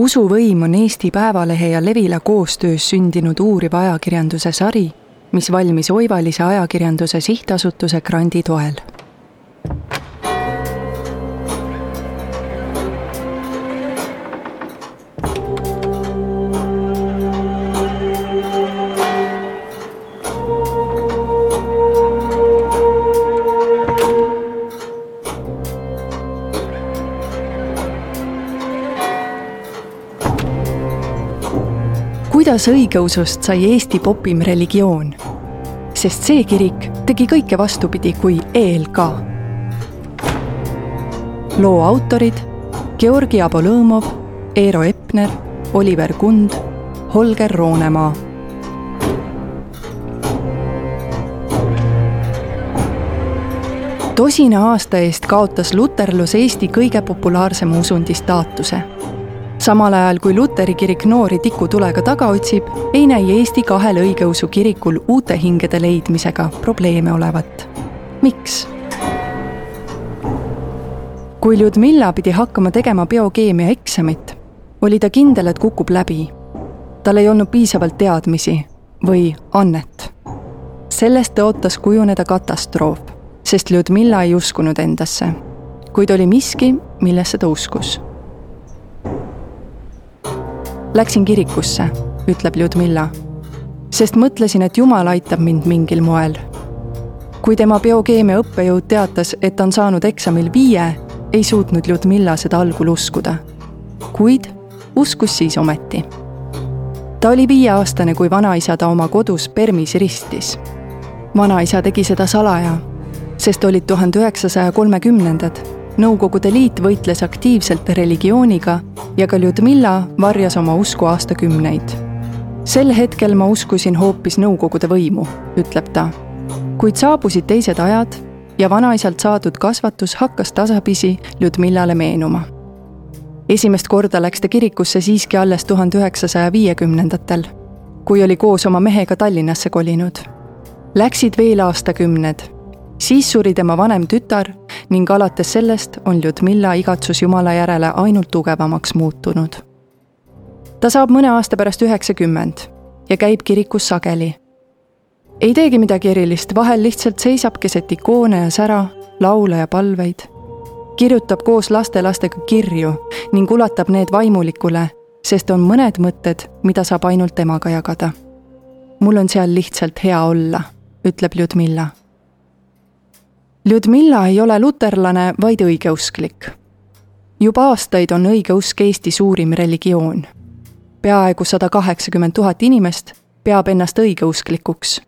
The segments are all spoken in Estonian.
usuvõim on Eesti Päevalehe ja Levila koostöös sündinud uuriva ajakirjanduse sari, mis valmis Oivalise ajakirjanduse sihtasutuse grandi toel kuidas õigeusust sai Eesti popim religioon? sest see kirik tegi kõike vastupidi kui ELK. loo autorid Georgi Abolõmov, Eero Epner, Oliver Kund, Holger Roonemaa. tosina aasta eest kaotas luterlus Eesti kõige populaarsema usundi staatuse samal ajal kui Luteri kirik noori tikutulega taga otsib, ei näi Eesti kahel õigeusu kirikul uute hingede leidmisega probleeme olevat. miks? kui Ljudmilla pidi hakkama tegema biokeemia eksamit, oli ta kindel, et kukub läbi. tal ei olnud piisavalt teadmisi või annet. sellest tõotas kujuneda katastroof, sest Ljudmilla ei uskunud endasse. kuid oli miski, millesse ta uskus Läksin kirikusse, ütleb Ljudmilla. sest mõtlesin, et Jumal aitab mind mingil moel. kui tema biokeemia õppejõud teatas, et ta on saanud eksamil viie, ei suutnud Ljudmilla seda algul uskuda. kuid uskus siis ometi. ta oli viieaastane, kui vanaisa ta oma kodus Permis ristis. vanaisa tegi seda salaja, sest olid tuhande üheksasaja kolmekümnendad Nõukogude Liit võitles aktiivselt religiooniga ja ka Ljudmilla varjas oma usku aastakümneid. sel hetkel ma uskusin hoopis Nõukogude võimu, ütleb ta. kuid saabusid teised ajad ja vanaisalt saadud kasvatus hakkas tasapisi Ljudmillale meenuma. esimest korda läks ta kirikusse siiski alles tuhande üheksasaja viiekümnendatel, kui oli koos oma mehega Tallinnasse kolinud. Läksid veel aastakümned siis suri tema vanem tütar ning alates sellest on Ljudmilla igatsus Jumala järele ainult tugevamaks muutunud. ta saab mõne aasta pärast üheksakümmend ja käib kirikus sageli. ei teegi midagi erilist, vahel lihtsalt seisab keset ikoone ja sära, laule ja palveid. kirjutab koos lastelastega kirju ning ulatab need vaimulikule, sest on mõned mõtted, mida saab ainult temaga jagada. mul on seal lihtsalt hea olla, ütleb Ljudmilla Ljudmilla ei ole luterlane, vaid õigeusklik. juba aastaid on õigeusk Eesti suurim religioon. peaaegu sada kaheksakümmend tuhat inimest peab ennast õigeusklikuks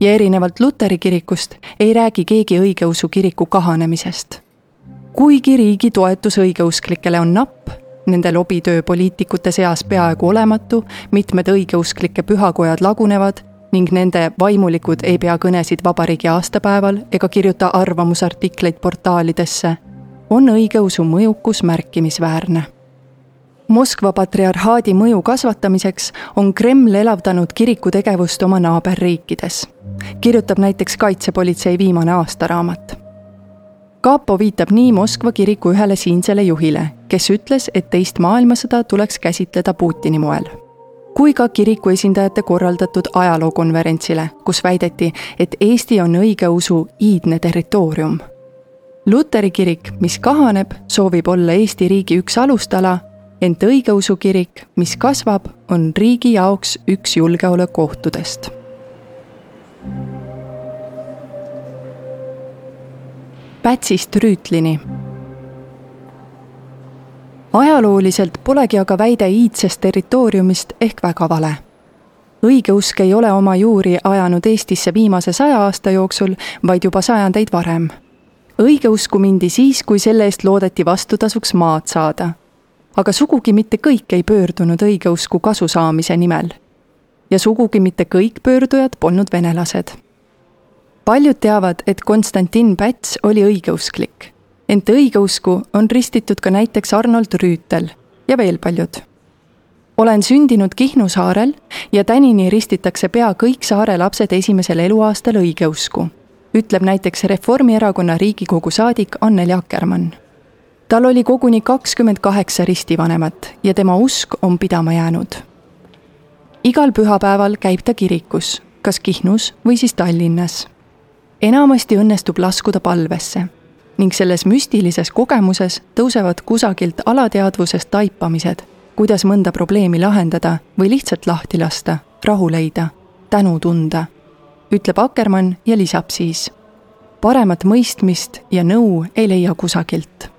ja erinevalt Luteri kirikust ei räägi keegi õigeusu kiriku kahanemisest. kuigi riigi toetus õigeusklikele on napp, nende lobitöö poliitikute seas peaaegu olematu, mitmed õigeusklike pühakojad lagunevad ning nende vaimulikud ei pea kõnesid vabariigi aastapäeval ega kirjuta arvamusartikleid portaalidesse, on õigeusu mõjukus märkimisväärne. Moskva patriarhaadi mõju kasvatamiseks on Kreml elavdanud kiriku tegevust oma naaberriikides, kirjutab näiteks kaitsepolitsei viimane aastaraamat. Kapo viitab nii Moskva kiriku ühele siinsele juhile, kes ütles, et teist maailmasõda tuleks käsitleda Putini moel kui ka kiriku esindajate korraldatud ajalookonverentsile, kus väideti, et Eesti on õigeusu iidne territoorium. Luteri kirik, mis kahaneb, soovib olla Eesti riigi üks alustala, ent õigeusu kirik, mis kasvab, on riigi jaoks üks julgeolekuohtudest. Pätsist Rüütlini ajalooliselt polegi aga väide iidsest territooriumist ehk väga vale. õigeusk ei ole oma juuri ajanud Eestisse viimase saja aasta jooksul, vaid juba sajandeid varem. õigeusku mindi siis, kui selle eest loodeti vastutasuks maad saada. aga sugugi mitte kõik ei pöördunud õigeusku kasu saamise nimel. ja sugugi mitte kõik pöördujad polnud venelased. paljud teavad, et Konstantin Päts oli õigeusklik ent õigeusku on ristitud ka näiteks Arnold Rüütel ja veel paljud. olen sündinud Kihnu saarel ja tänini ristitakse pea kõik saare lapsed esimesel eluaastal õigeusku, ütleb näiteks Reformierakonna Riigikogu saadik Anneli Akkermann. tal oli koguni kakskümmend kaheksa ristivanemat ja tema usk on pidama jäänud. igal pühapäeval käib ta kirikus, kas Kihnus või siis Tallinnas. enamasti õnnestub laskuda palvesse ning selles müstilises kogemuses tõusevad kusagilt alateadvusest taipamised, kuidas mõnda probleemi lahendada või lihtsalt lahti lasta, rahu leida, tänu tunda, ütleb Akkermann ja lisab siis. paremat mõistmist ja nõu ei leia kusagilt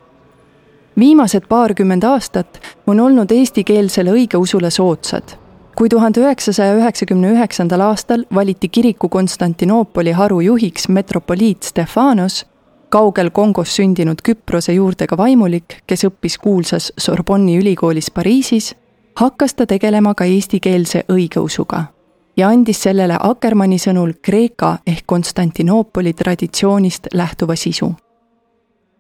viimased paarkümmend aastat on olnud eestikeelsele õigeusule soodsad. kui tuhande üheksasaja üheksakümne üheksandal aastal valiti kiriku Konstantinoopoli haru juhiks metropoliit Stefanos, kaugel Kongos sündinud Küprose juurtega vaimulik, kes õppis kuulsas Sorbonni ülikoolis Pariisis, hakkas ta tegelema ka eestikeelse õigeusuga ja andis sellele Akkermanni sõnul Kreeka ehk Konstantinoopoli traditsioonist lähtuva sisu.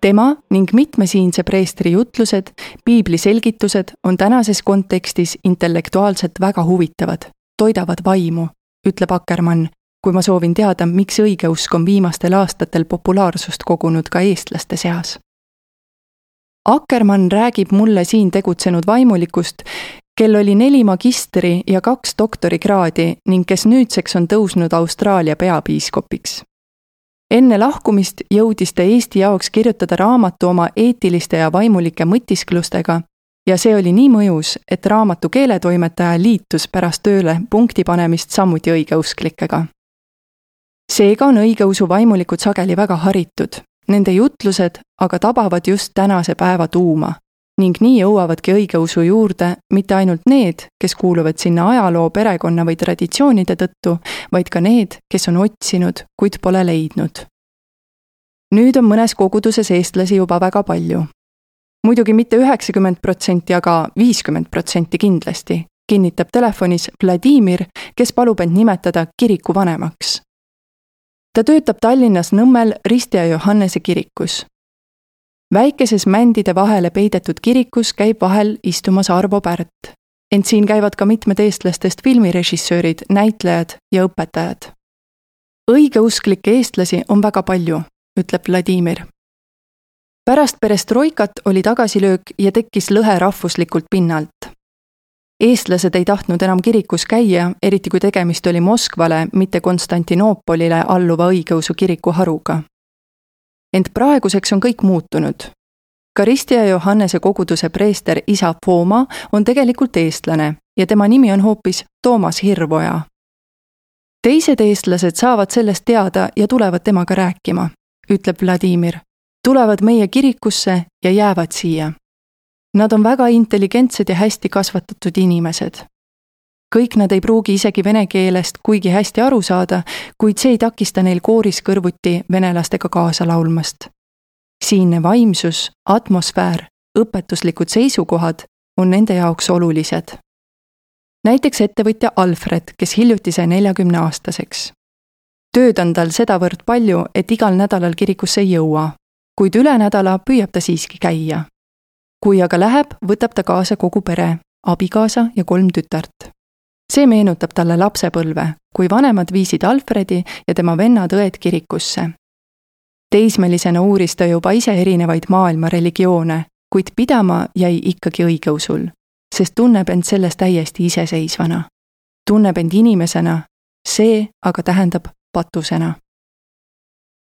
Tema ning mitme siinse preestri jutlused, piibli selgitused on tänases kontekstis intellektuaalselt väga huvitavad, toidavad vaimu, ütleb Akkermann, kui ma soovin teada, miks õigeusk on viimastel aastatel populaarsust kogunud ka eestlaste seas. Akkermann räägib mulle siin tegutsenud vaimulikust, kel oli neli magistri- ja kaks doktorikraadi ning kes nüüdseks on tõusnud Austraalia peapiiskopiks enne lahkumist jõudis ta Eesti jaoks kirjutada raamatu oma eetiliste ja vaimulike mõtisklustega ja see oli nii mõjus, et raamatu keeletoimetaja liitus pärast tööle punkti panemist samuti õigeusklikega. Seega on õigeusu vaimulikud sageli väga haritud, nende jutlused aga tabavad just tänase päeva tuuma ning nii jõuavadki õigeusu juurde mitte ainult need, kes kuuluvad sinna ajaloo, perekonna või traditsioonide tõttu, vaid ka need, kes on otsinud, kuid pole leidnud. nüüd on mõnes koguduses eestlasi juba väga palju. muidugi mitte üheksakümmend protsenti, aga viiskümmend protsenti kindlasti, kinnitab telefonis Vladimir, kes palub end nimetada kiriku vanemaks. Ta töötab Tallinnas Nõmmel Risti ja Johannese kirikus väikeses mändide vahele peidetud kirikus käib vahel istumas Arvo Pärt. ent siin käivad ka mitmed eestlastest filmirežissöörid, näitlejad ja õpetajad. õigeusklikke eestlasi on väga palju, ütleb Vladimir. pärast perestroikat oli tagasilöök ja tekkis lõhe rahvuslikult pinnalt. Eestlased ei tahtnud enam kirikus käia, eriti kui tegemist oli Moskvale, mitte Konstantinoopolile alluva õigeusu kiriku haruga ent praeguseks on kõik muutunud. Karistia Johannese koguduse preester isa Fooma on tegelikult eestlane ja tema nimi on hoopis Toomas Hirvoja. teised eestlased saavad sellest teada ja tulevad temaga rääkima, ütleb Vladimir. tulevad meie kirikusse ja jäävad siia. Nad on väga intelligentsed ja hästi kasvatatud inimesed kõik nad ei pruugi isegi vene keelest kuigi hästi aru saada, kuid see ei takista neil kooris kõrvuti venelastega kaasa laulmast. siinne vaimsus, atmosfäär, õpetuslikud seisukohad on nende jaoks olulised. näiteks ettevõtja Alfred, kes hiljuti sai neljakümne aastaseks. tööd on tal sedavõrd palju, et igal nädalal kirikusse ei jõua, kuid üle nädala püüab ta siiski käia. Kui aga läheb, võtab ta kaasa kogu pere, abikaasa ja kolm tütart see meenutab talle lapsepõlve, kui vanemad viisid Alfredi ja tema vennad-õed kirikusse. teismelisena uuris ta juba ise erinevaid maailma religioone, kuid pidama jäi ikkagi õigeusul, sest tunneb end selles täiesti iseseisvana. tunneb end inimesena, see aga tähendab patusena.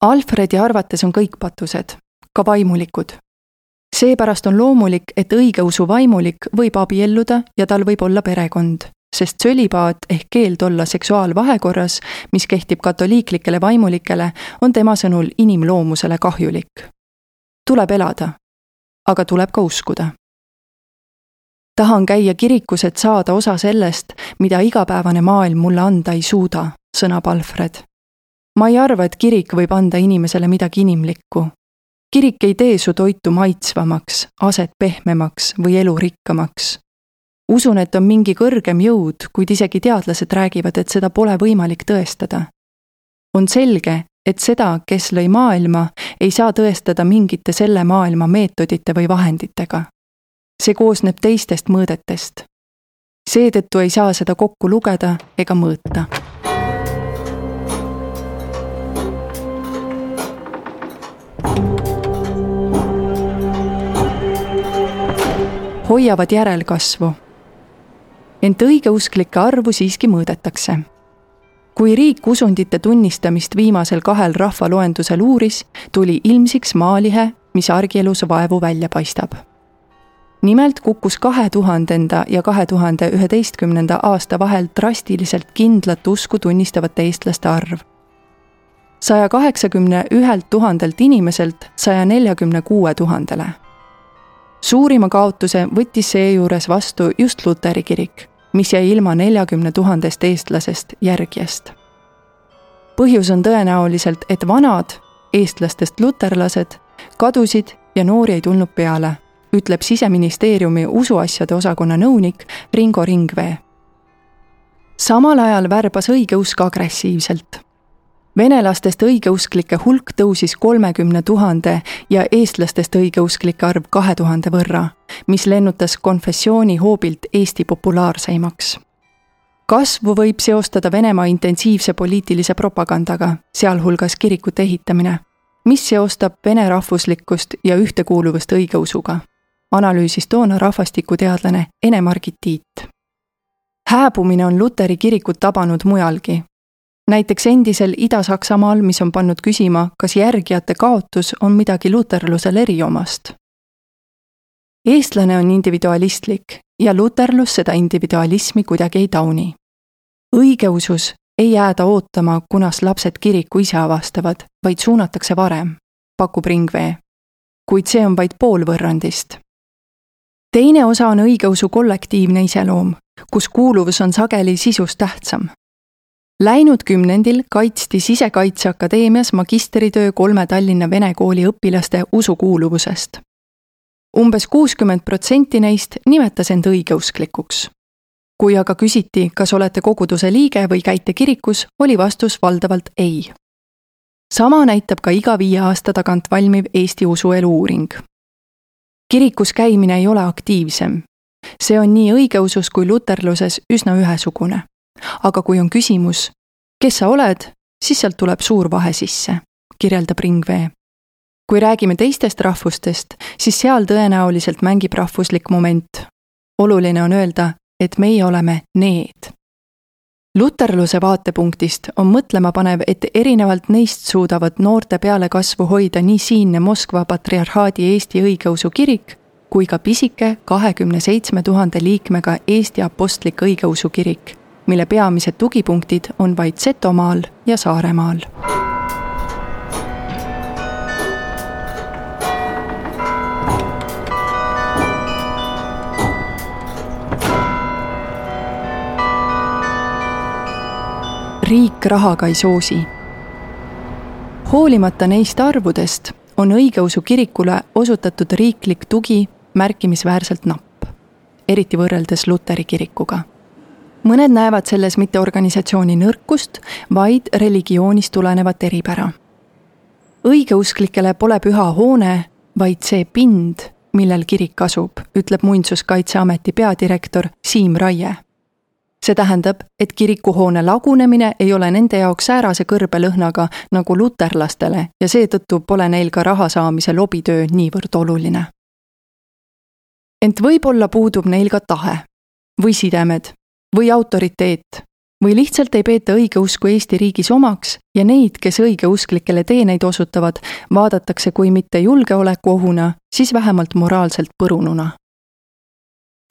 Alfredi arvates on kõik patused, ka vaimulikud. Seepärast on loomulik, et õigeusu vaimulik võib abielluda ja tal võib olla perekond sest sölibaat ehk keeld olla seksuaalvahekorras, mis kehtib katoliiklikele vaimulikele, on tema sõnul inimloomusele kahjulik. tuleb elada, aga tuleb ka uskuda. tahan käia kirikus, et saada osa sellest, mida igapäevane maailm mulle anda ei suuda, sõnab Alfred. ma ei arva, et kirik võib anda inimesele midagi inimlikku. Kirik ei tee su toitu maitsvamaks, aset pehmemaks või elu rikkamaks usun, et on mingi kõrgem jõud, kuid isegi teadlased räägivad, et seda pole võimalik tõestada. on selge, et seda, kes lõi maailma, ei saa tõestada mingite selle maailma meetodite või vahenditega. see koosneb teistest mõõdetest. seetõttu ei saa seda kokku lugeda ega mõõta hoiavad järelkasvu. ent õigeusklike arvu siiski mõõdetakse. kui riik usundite tunnistamist viimasel kahel rahvaloendusel uuris, tuli ilmsiks maalihe, mis argielus vaevu välja paistab nimelt kukkus kahe tuhandenda ja kahe tuhande üheteistkümnenda aasta vahel drastiliselt kindlat usku tunnistavate eestlaste arv. saja kaheksakümne ühelt tuhandelt inimeselt saja neljakümne kuue tuhandele. Suurima kaotuse võttis seejuures vastu just Luteri kirik, mis jäi ilma neljakümne tuhandest eestlasest järgijast. põhjus on tõenäoliselt, et vanad, eestlastest luterlased, kadusid ja noori ei tulnud peale ütleb siseministeeriumi usuasjade osakonna nõunik Ringo Ringvee. samal ajal värbas õigeusk agressiivselt. Venelastest õigeusklike hulk tõusis kolmekümne tuhande ja eestlastest õigeusklike arv kahe tuhande võrra, mis lennutas konfessiooni hoobilt Eesti populaarseimaks kasvu võib seostada Venemaa intensiivse poliitilise propagandaga, sealhulgas kirikute ehitamine, mis seostab vene rahvuslikkust ja ühtekuuluvust õigeusuga analüüsis toona rahvastikuteadlane Ene-Margit Tiit. hääbumine on Luteri kirikut tabanud mujalgi. Näiteks endisel Ida-Saksamaal, mis on pannud küsima, kas järgijate kaotus on midagi luterlusel eriomast. eestlane on individualistlik ja luterlus seda individualismi kuidagi ei tauni. õigeusus ei jääda ootama, kunas lapsed kiriku ise avastavad, vaid suunatakse varem, pakub Ringvee. kuid see on vaid pool võrrandist teine osa on õigeusu kollektiivne iseloom, kus kuuluvus on sageli sisust tähtsam. Läinud kümnendil kaitsti Sisekaitseakadeemias magistritöö kolme Tallinna vene kooli õpilaste usukuuluvusest. umbes kuuskümmend protsenti neist nimetas end õigeusklikuks. kui aga küsiti, kas olete koguduse liige või käite kirikus, oli vastus valdavalt ei. sama näitab ka iga viie aasta tagant valmiv Eesti usuelu uuring kirikus käimine ei ole aktiivsem. see on nii õigeusus kui luterluses üsna ühesugune. Aga kui on küsimus, kes sa oled, siis sealt tuleb suur vahe sisse, kirjeldab Ringvee. kui räägime teistest rahvustest, siis seal tõenäoliselt mängib rahvuslik moment. oluline on öelda, et meie oleme need luterluse vaatepunktist on mõtlemapanev, et erinevalt neist suudavad noorte pealekasvu hoida nii siinne Moskva patriarhaadi Eesti õigeusu kirik kui ka pisike kahekümne seitsme tuhande liikmega Eesti Apostlik Õigeusu Kirik, mille peamised tugipunktid on vaid Setomaal ja Saaremaal riik rahaga ei soosi. hoolimata neist arvudest on õigeusu kirikule osutatud riiklik tugi märkimisväärselt napp, eriti võrreldes Luteri kirikuga. Mõned näevad selles mitte organisatsiooni nõrkust, vaid religioonist tulenevat eripära. õigeusklikele pole püha hoone, vaid see pind, millel kirik asub, ütleb Muinsuskaitseameti peadirektor Siim Raie see tähendab, et kirikuhoone lagunemine ei ole nende jaoks säärase kõrbelõhnaga nagu luterlastele ja seetõttu pole neil ka raha saamise lobitöö niivõrd oluline. ent võib-olla puudub neil ka tahe või sidemed või autoriteet või lihtsalt ei peeta õigeusku Eesti riigis omaks ja neid, kes õigeusklikele teeneid osutavad, vaadatakse kui mitte julgeolekuohuna, siis vähemalt moraalselt põrununa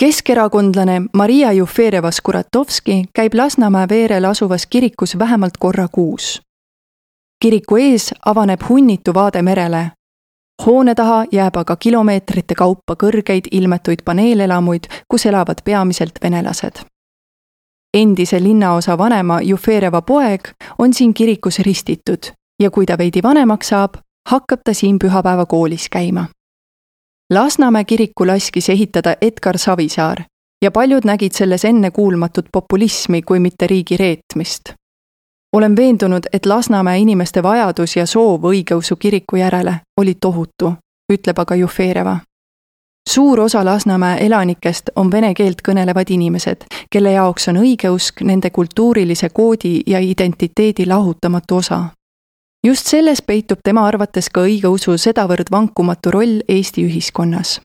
keskerakondlane Maria Jufereva-Skuratovski käib Lasnamäe veerel asuvas kirikus vähemalt korra kuus. kiriku ees avaneb hunnitu vaade merele. hoone taha jääb aga kilomeetrite kaupa kõrgeid ilmetuid paneelelamuid, kus elavad peamiselt venelased. Endise linnaosa vanema Jufereva poeg on siin kirikus ristitud ja kui ta veidi vanemaks saab, hakkab ta siin pühapäevakoolis käima Lasnamäe kiriku laskis ehitada Edgar Savisaar ja paljud nägid selles ennekuulmatut populismi kui mitte riigi reetmist. olen veendunud, et Lasnamäe inimeste vajadus ja soov õigeusu kiriku järele oli tohutu, ütleb aga Jufereva. Suur osa Lasnamäe elanikest on vene keelt kõnelevad inimesed, kelle jaoks on õigeusk nende kultuurilise koodi ja identiteedi lahutamatu osa just selles peitub tema arvates ka õigeusu sedavõrd vankumatu roll Eesti ühiskonnas.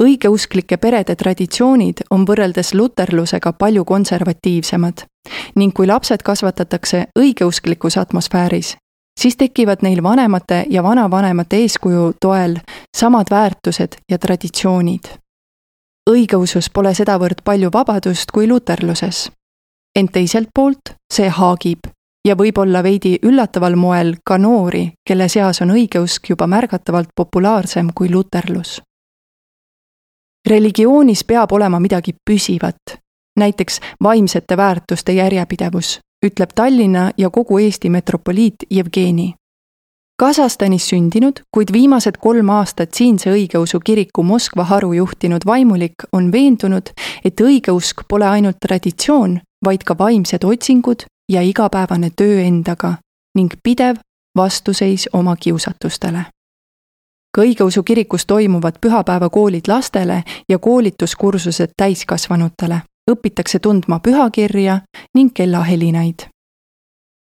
õigeusklike perede traditsioonid on võrreldes luterlusega palju konservatiivsemad ning kui lapsed kasvatatakse õigeusklikus atmosfääris, siis tekivad neil vanemate ja vanavanemate eeskuju toel samad väärtused ja traditsioonid. õigeusus pole sedavõrd palju vabadust kui luterluses. ent teiselt poolt see haagib ja võib-olla veidi üllataval moel ka noori, kelle seas on õigeusk juba märgatavalt populaarsem kui luterlus religioonis peab olema midagi püsivat, näiteks vaimsete väärtuste järjepidevus, ütleb Tallinna ja kogu Eesti metropoliit Jevgeni. Kasahstanis sündinud, kuid viimased kolm aastat siinse õigeusu kiriku Moskva haru juhtinud vaimulik on veendunud, et õigeusk pole ainult traditsioon, vaid ka vaimsed otsingud ja igapäevane töö endaga ning pidev vastuseis oma kiusatustele ka õigeusu kirikus toimuvad pühapäevakoolid lastele ja koolituskursused täiskasvanutele, õpitakse tundma pühakirja ning kellahelinaid.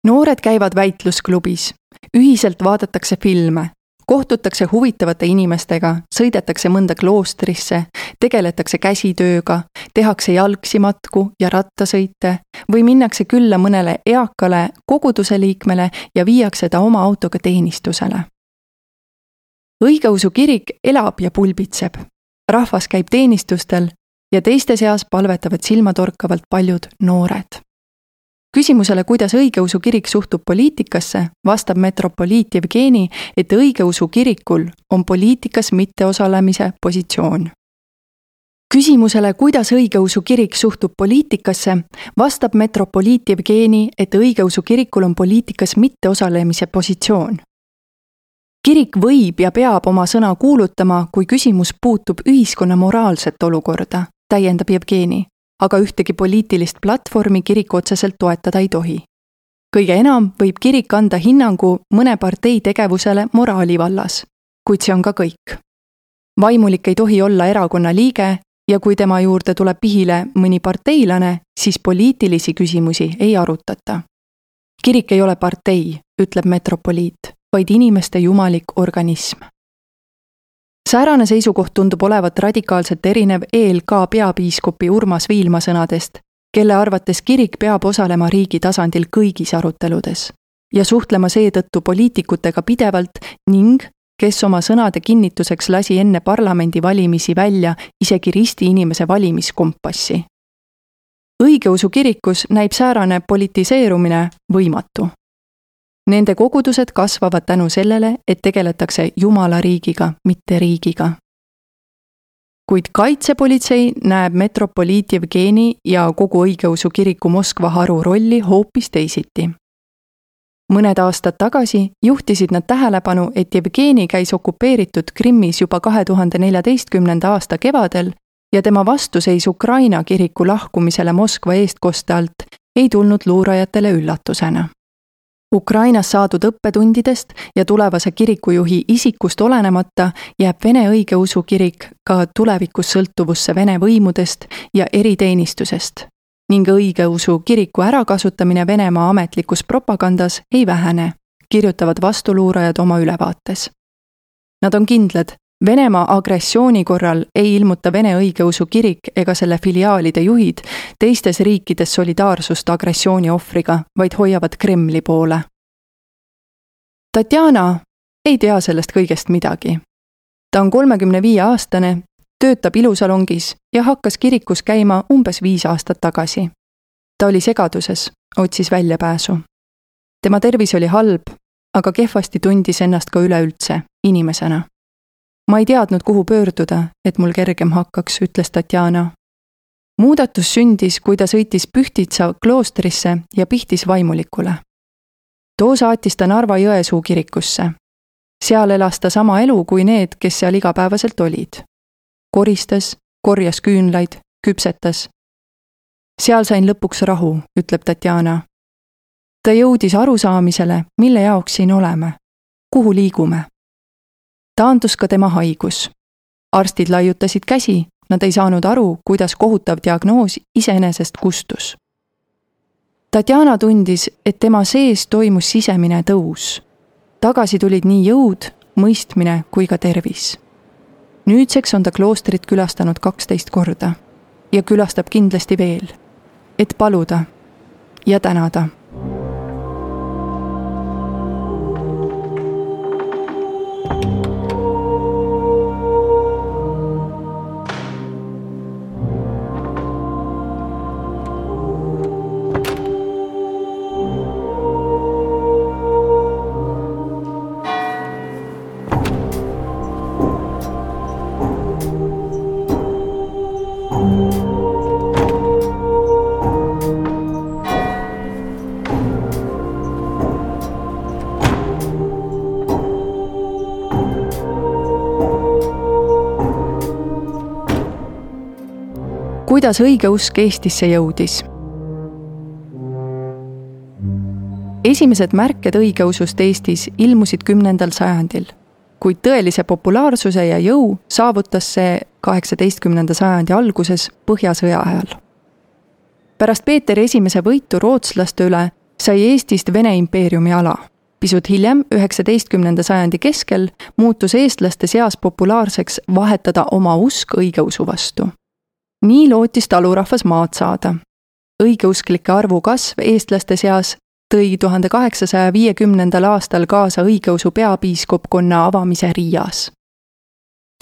noored käivad väitlusklubis, ühiselt vaadatakse filme, kohtutakse huvitavate inimestega, sõidetakse mõnda kloostrisse, tegeletakse käsitööga, tehakse jalgsi matku ja rattasõite või minnakse külla mõnele eakale koguduse liikmele ja viiakse ta oma autoga teenistusele õigeusu kirik elab ja pulbitseb. rahvas käib teenistustel ja teiste seas palvetavad silmatorkavalt paljud noored. küsimusele, kuidas õigeusu kirik suhtub poliitikasse, vastab metropoliit Jevgeni, et õigeusu kirikul on poliitikas mitteosalemise positsioon. Küsimusele, kuidas õigeusu kirik suhtub poliitikasse, vastab metropoliit Jevgeni, et õigeusu kirikul on poliitikas mitteosalemise positsioon. Kirik võib ja peab oma sõna kuulutama, kui küsimus puutub ühiskonna moraalset olukorda, täiendab Jevgeni, aga ühtegi poliitilist platvormi kirik otseselt toetada ei tohi. kõige enam võib kirik anda hinnangu mõne partei tegevusele moraali vallas, kuid see on ka kõik. vaimulik ei tohi olla erakonna liige ja kui tema juurde tuleb pihile mõni parteilane, siis poliitilisi küsimusi ei arutata. kirik ei ole partei, ütleb metropoliit vaid inimeste jumalik organism. Säärane seisukoht tundub olevat radikaalselt erinev ELK peapiiskopi Urmas Viilma sõnadest, kelle arvates kirik peab osalema riigi tasandil kõigis aruteludes ja suhtlema seetõttu poliitikutega pidevalt ning kes oma sõnade kinnituseks lasi enne parlamendivalimisi välja isegi risti inimese valimiskompassi. õigeusu kirikus näib säärane politiseerumine võimatu Nende kogudused kasvavad tänu sellele, et tegeletakse Jumala riigiga, mitte riigiga. kuid kaitsepolitsei näeb metropoliit Jevgeni ja kogu õigeusu kiriku Moskva haru rolli hoopis teisiti. mõned aastad tagasi juhtisid nad tähelepanu, et Jevgeni käis okupeeritud Krimmis juba kahe tuhande neljateistkümnenda aasta kevadel ja tema vastuseis Ukraina kiriku lahkumisele Moskva eestkoste alt ei tulnud luurajatele üllatusena Ukrainas saadud õppetundidest ja tulevase kirikujuhi isikust olenemata jääb Vene õigeusu kirik ka tulevikus sõltuvusse Vene võimudest ja eriteenistusest ning õigeusu kiriku ärakasutamine Venemaa ametlikus propagandas ei vähene, kirjutavad vastuluurajad oma ülevaates. Nad on kindlad, Venemaa agressiooni korral ei ilmuta Vene õigeusu kirik ega selle filiaalide juhid teistes riikides solidaarsust agressiooni ohvriga, vaid hoiavad Kremli poole. Tatjana ei tea sellest kõigest midagi. ta on kolmekümne viie aastane, töötab ilusalongis ja hakkas kirikus käima umbes viis aastat tagasi. ta oli segaduses, otsis väljapääsu. tema tervis oli halb, aga kehvasti tundis ennast ka üleüldse inimesena ma ei teadnud, kuhu pöörduda, et mul kergem hakkaks, ütles Tatjana. muudatus sündis, kui ta sõitis Pühtitsa kloostrisse ja pihtis vaimulikule. too saatis ta Narva-Jõesuu kirikusse. seal elas ta sama elu kui need, kes seal igapäevaselt olid. koristas, korjas küünlaid, küpsetas. seal sain lõpuks rahu, ütleb Tatjana. ta jõudis arusaamisele, mille jaoks siin oleme, kuhu liigume taandus ka tema haigus. arstid laiutasid käsi, nad ei saanud aru, kuidas kohutav diagnoos iseenesest kustus. Tatjana tundis, et tema sees toimus sisemine tõus. tagasi tulid nii jõud, mõistmine kui ka tervis. nüüdseks on ta kloostrit külastanud kaksteist korda ja külastab kindlasti veel, et paluda ja tänada kuidas õigeusk Eestisse jõudis? esimesed märked õigeusust Eestis ilmusid kümnendal sajandil, kuid tõelise populaarsuse ja jõu saavutas see kaheksateistkümnenda sajandi alguses Põhjasõja ajal. pärast Peeter Esimese võitu rootslaste üle sai Eestist Vene impeeriumi ala. pisut hiljem, üheksateistkümnenda sajandi keskel, muutus eestlaste seas populaarseks vahetada oma usk õigeusu vastu nii lootis talurahvas maad saada. õigeusklike arvu kasv eestlaste seas tõi tuhande kaheksasaja viiekümnendal aastal kaasa õigeusu peapiiskopkonna avamise Riias.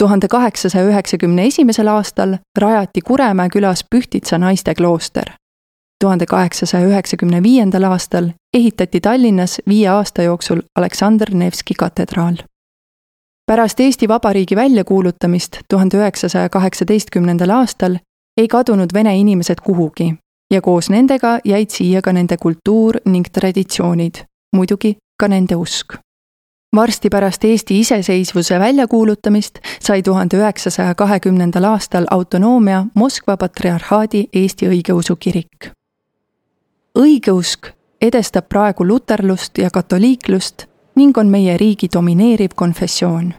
tuhande kaheksasaja üheksakümne esimesel aastal rajati Kuremäe külas Pühtitsa naisteklooster. tuhande kaheksasaja üheksakümne viiendal aastal ehitati Tallinnas viie aasta jooksul Aleksander Nevski katedraal pärast Eesti Vabariigi väljakuulutamist tuhande üheksasaja kaheksateistkümnendal aastal ei kadunud vene inimesed kuhugi ja koos nendega jäid siia ka nende kultuur ning traditsioonid, muidugi ka nende usk. varsti pärast Eesti iseseisvuse väljakuulutamist sai tuhande üheksasaja kahekümnendal aastal autonoomia Moskva patriarhaadi Eesti õigeusu kirik. õigeusk edestab praegu luterlust ja katoliiklust ning on meie riigi domineeriv konfessioon.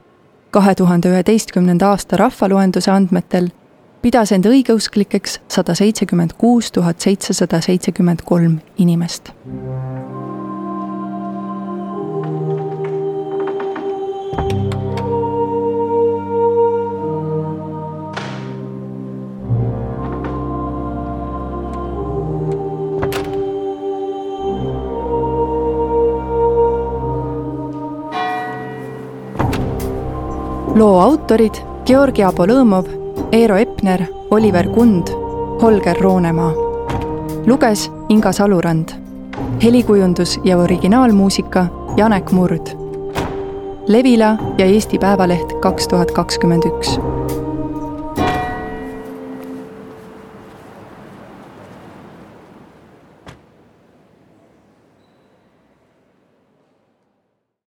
kahe tuhande üheteistkümnenda aasta rahvaloenduse andmetel pidas end õigeusklikeks sada seitsekümmend kuus tuhat seitsesada seitsekümmend kolm inimest. loo autorid Georgi Apolõmov Eero Epner, Oliver Kund, Holger Roonemaa. luges Inga Salurand. helikujundus ja originaalmuusika Janek Murd. Levila ja Eesti Päevaleht kaks tuhat kakskümmend üks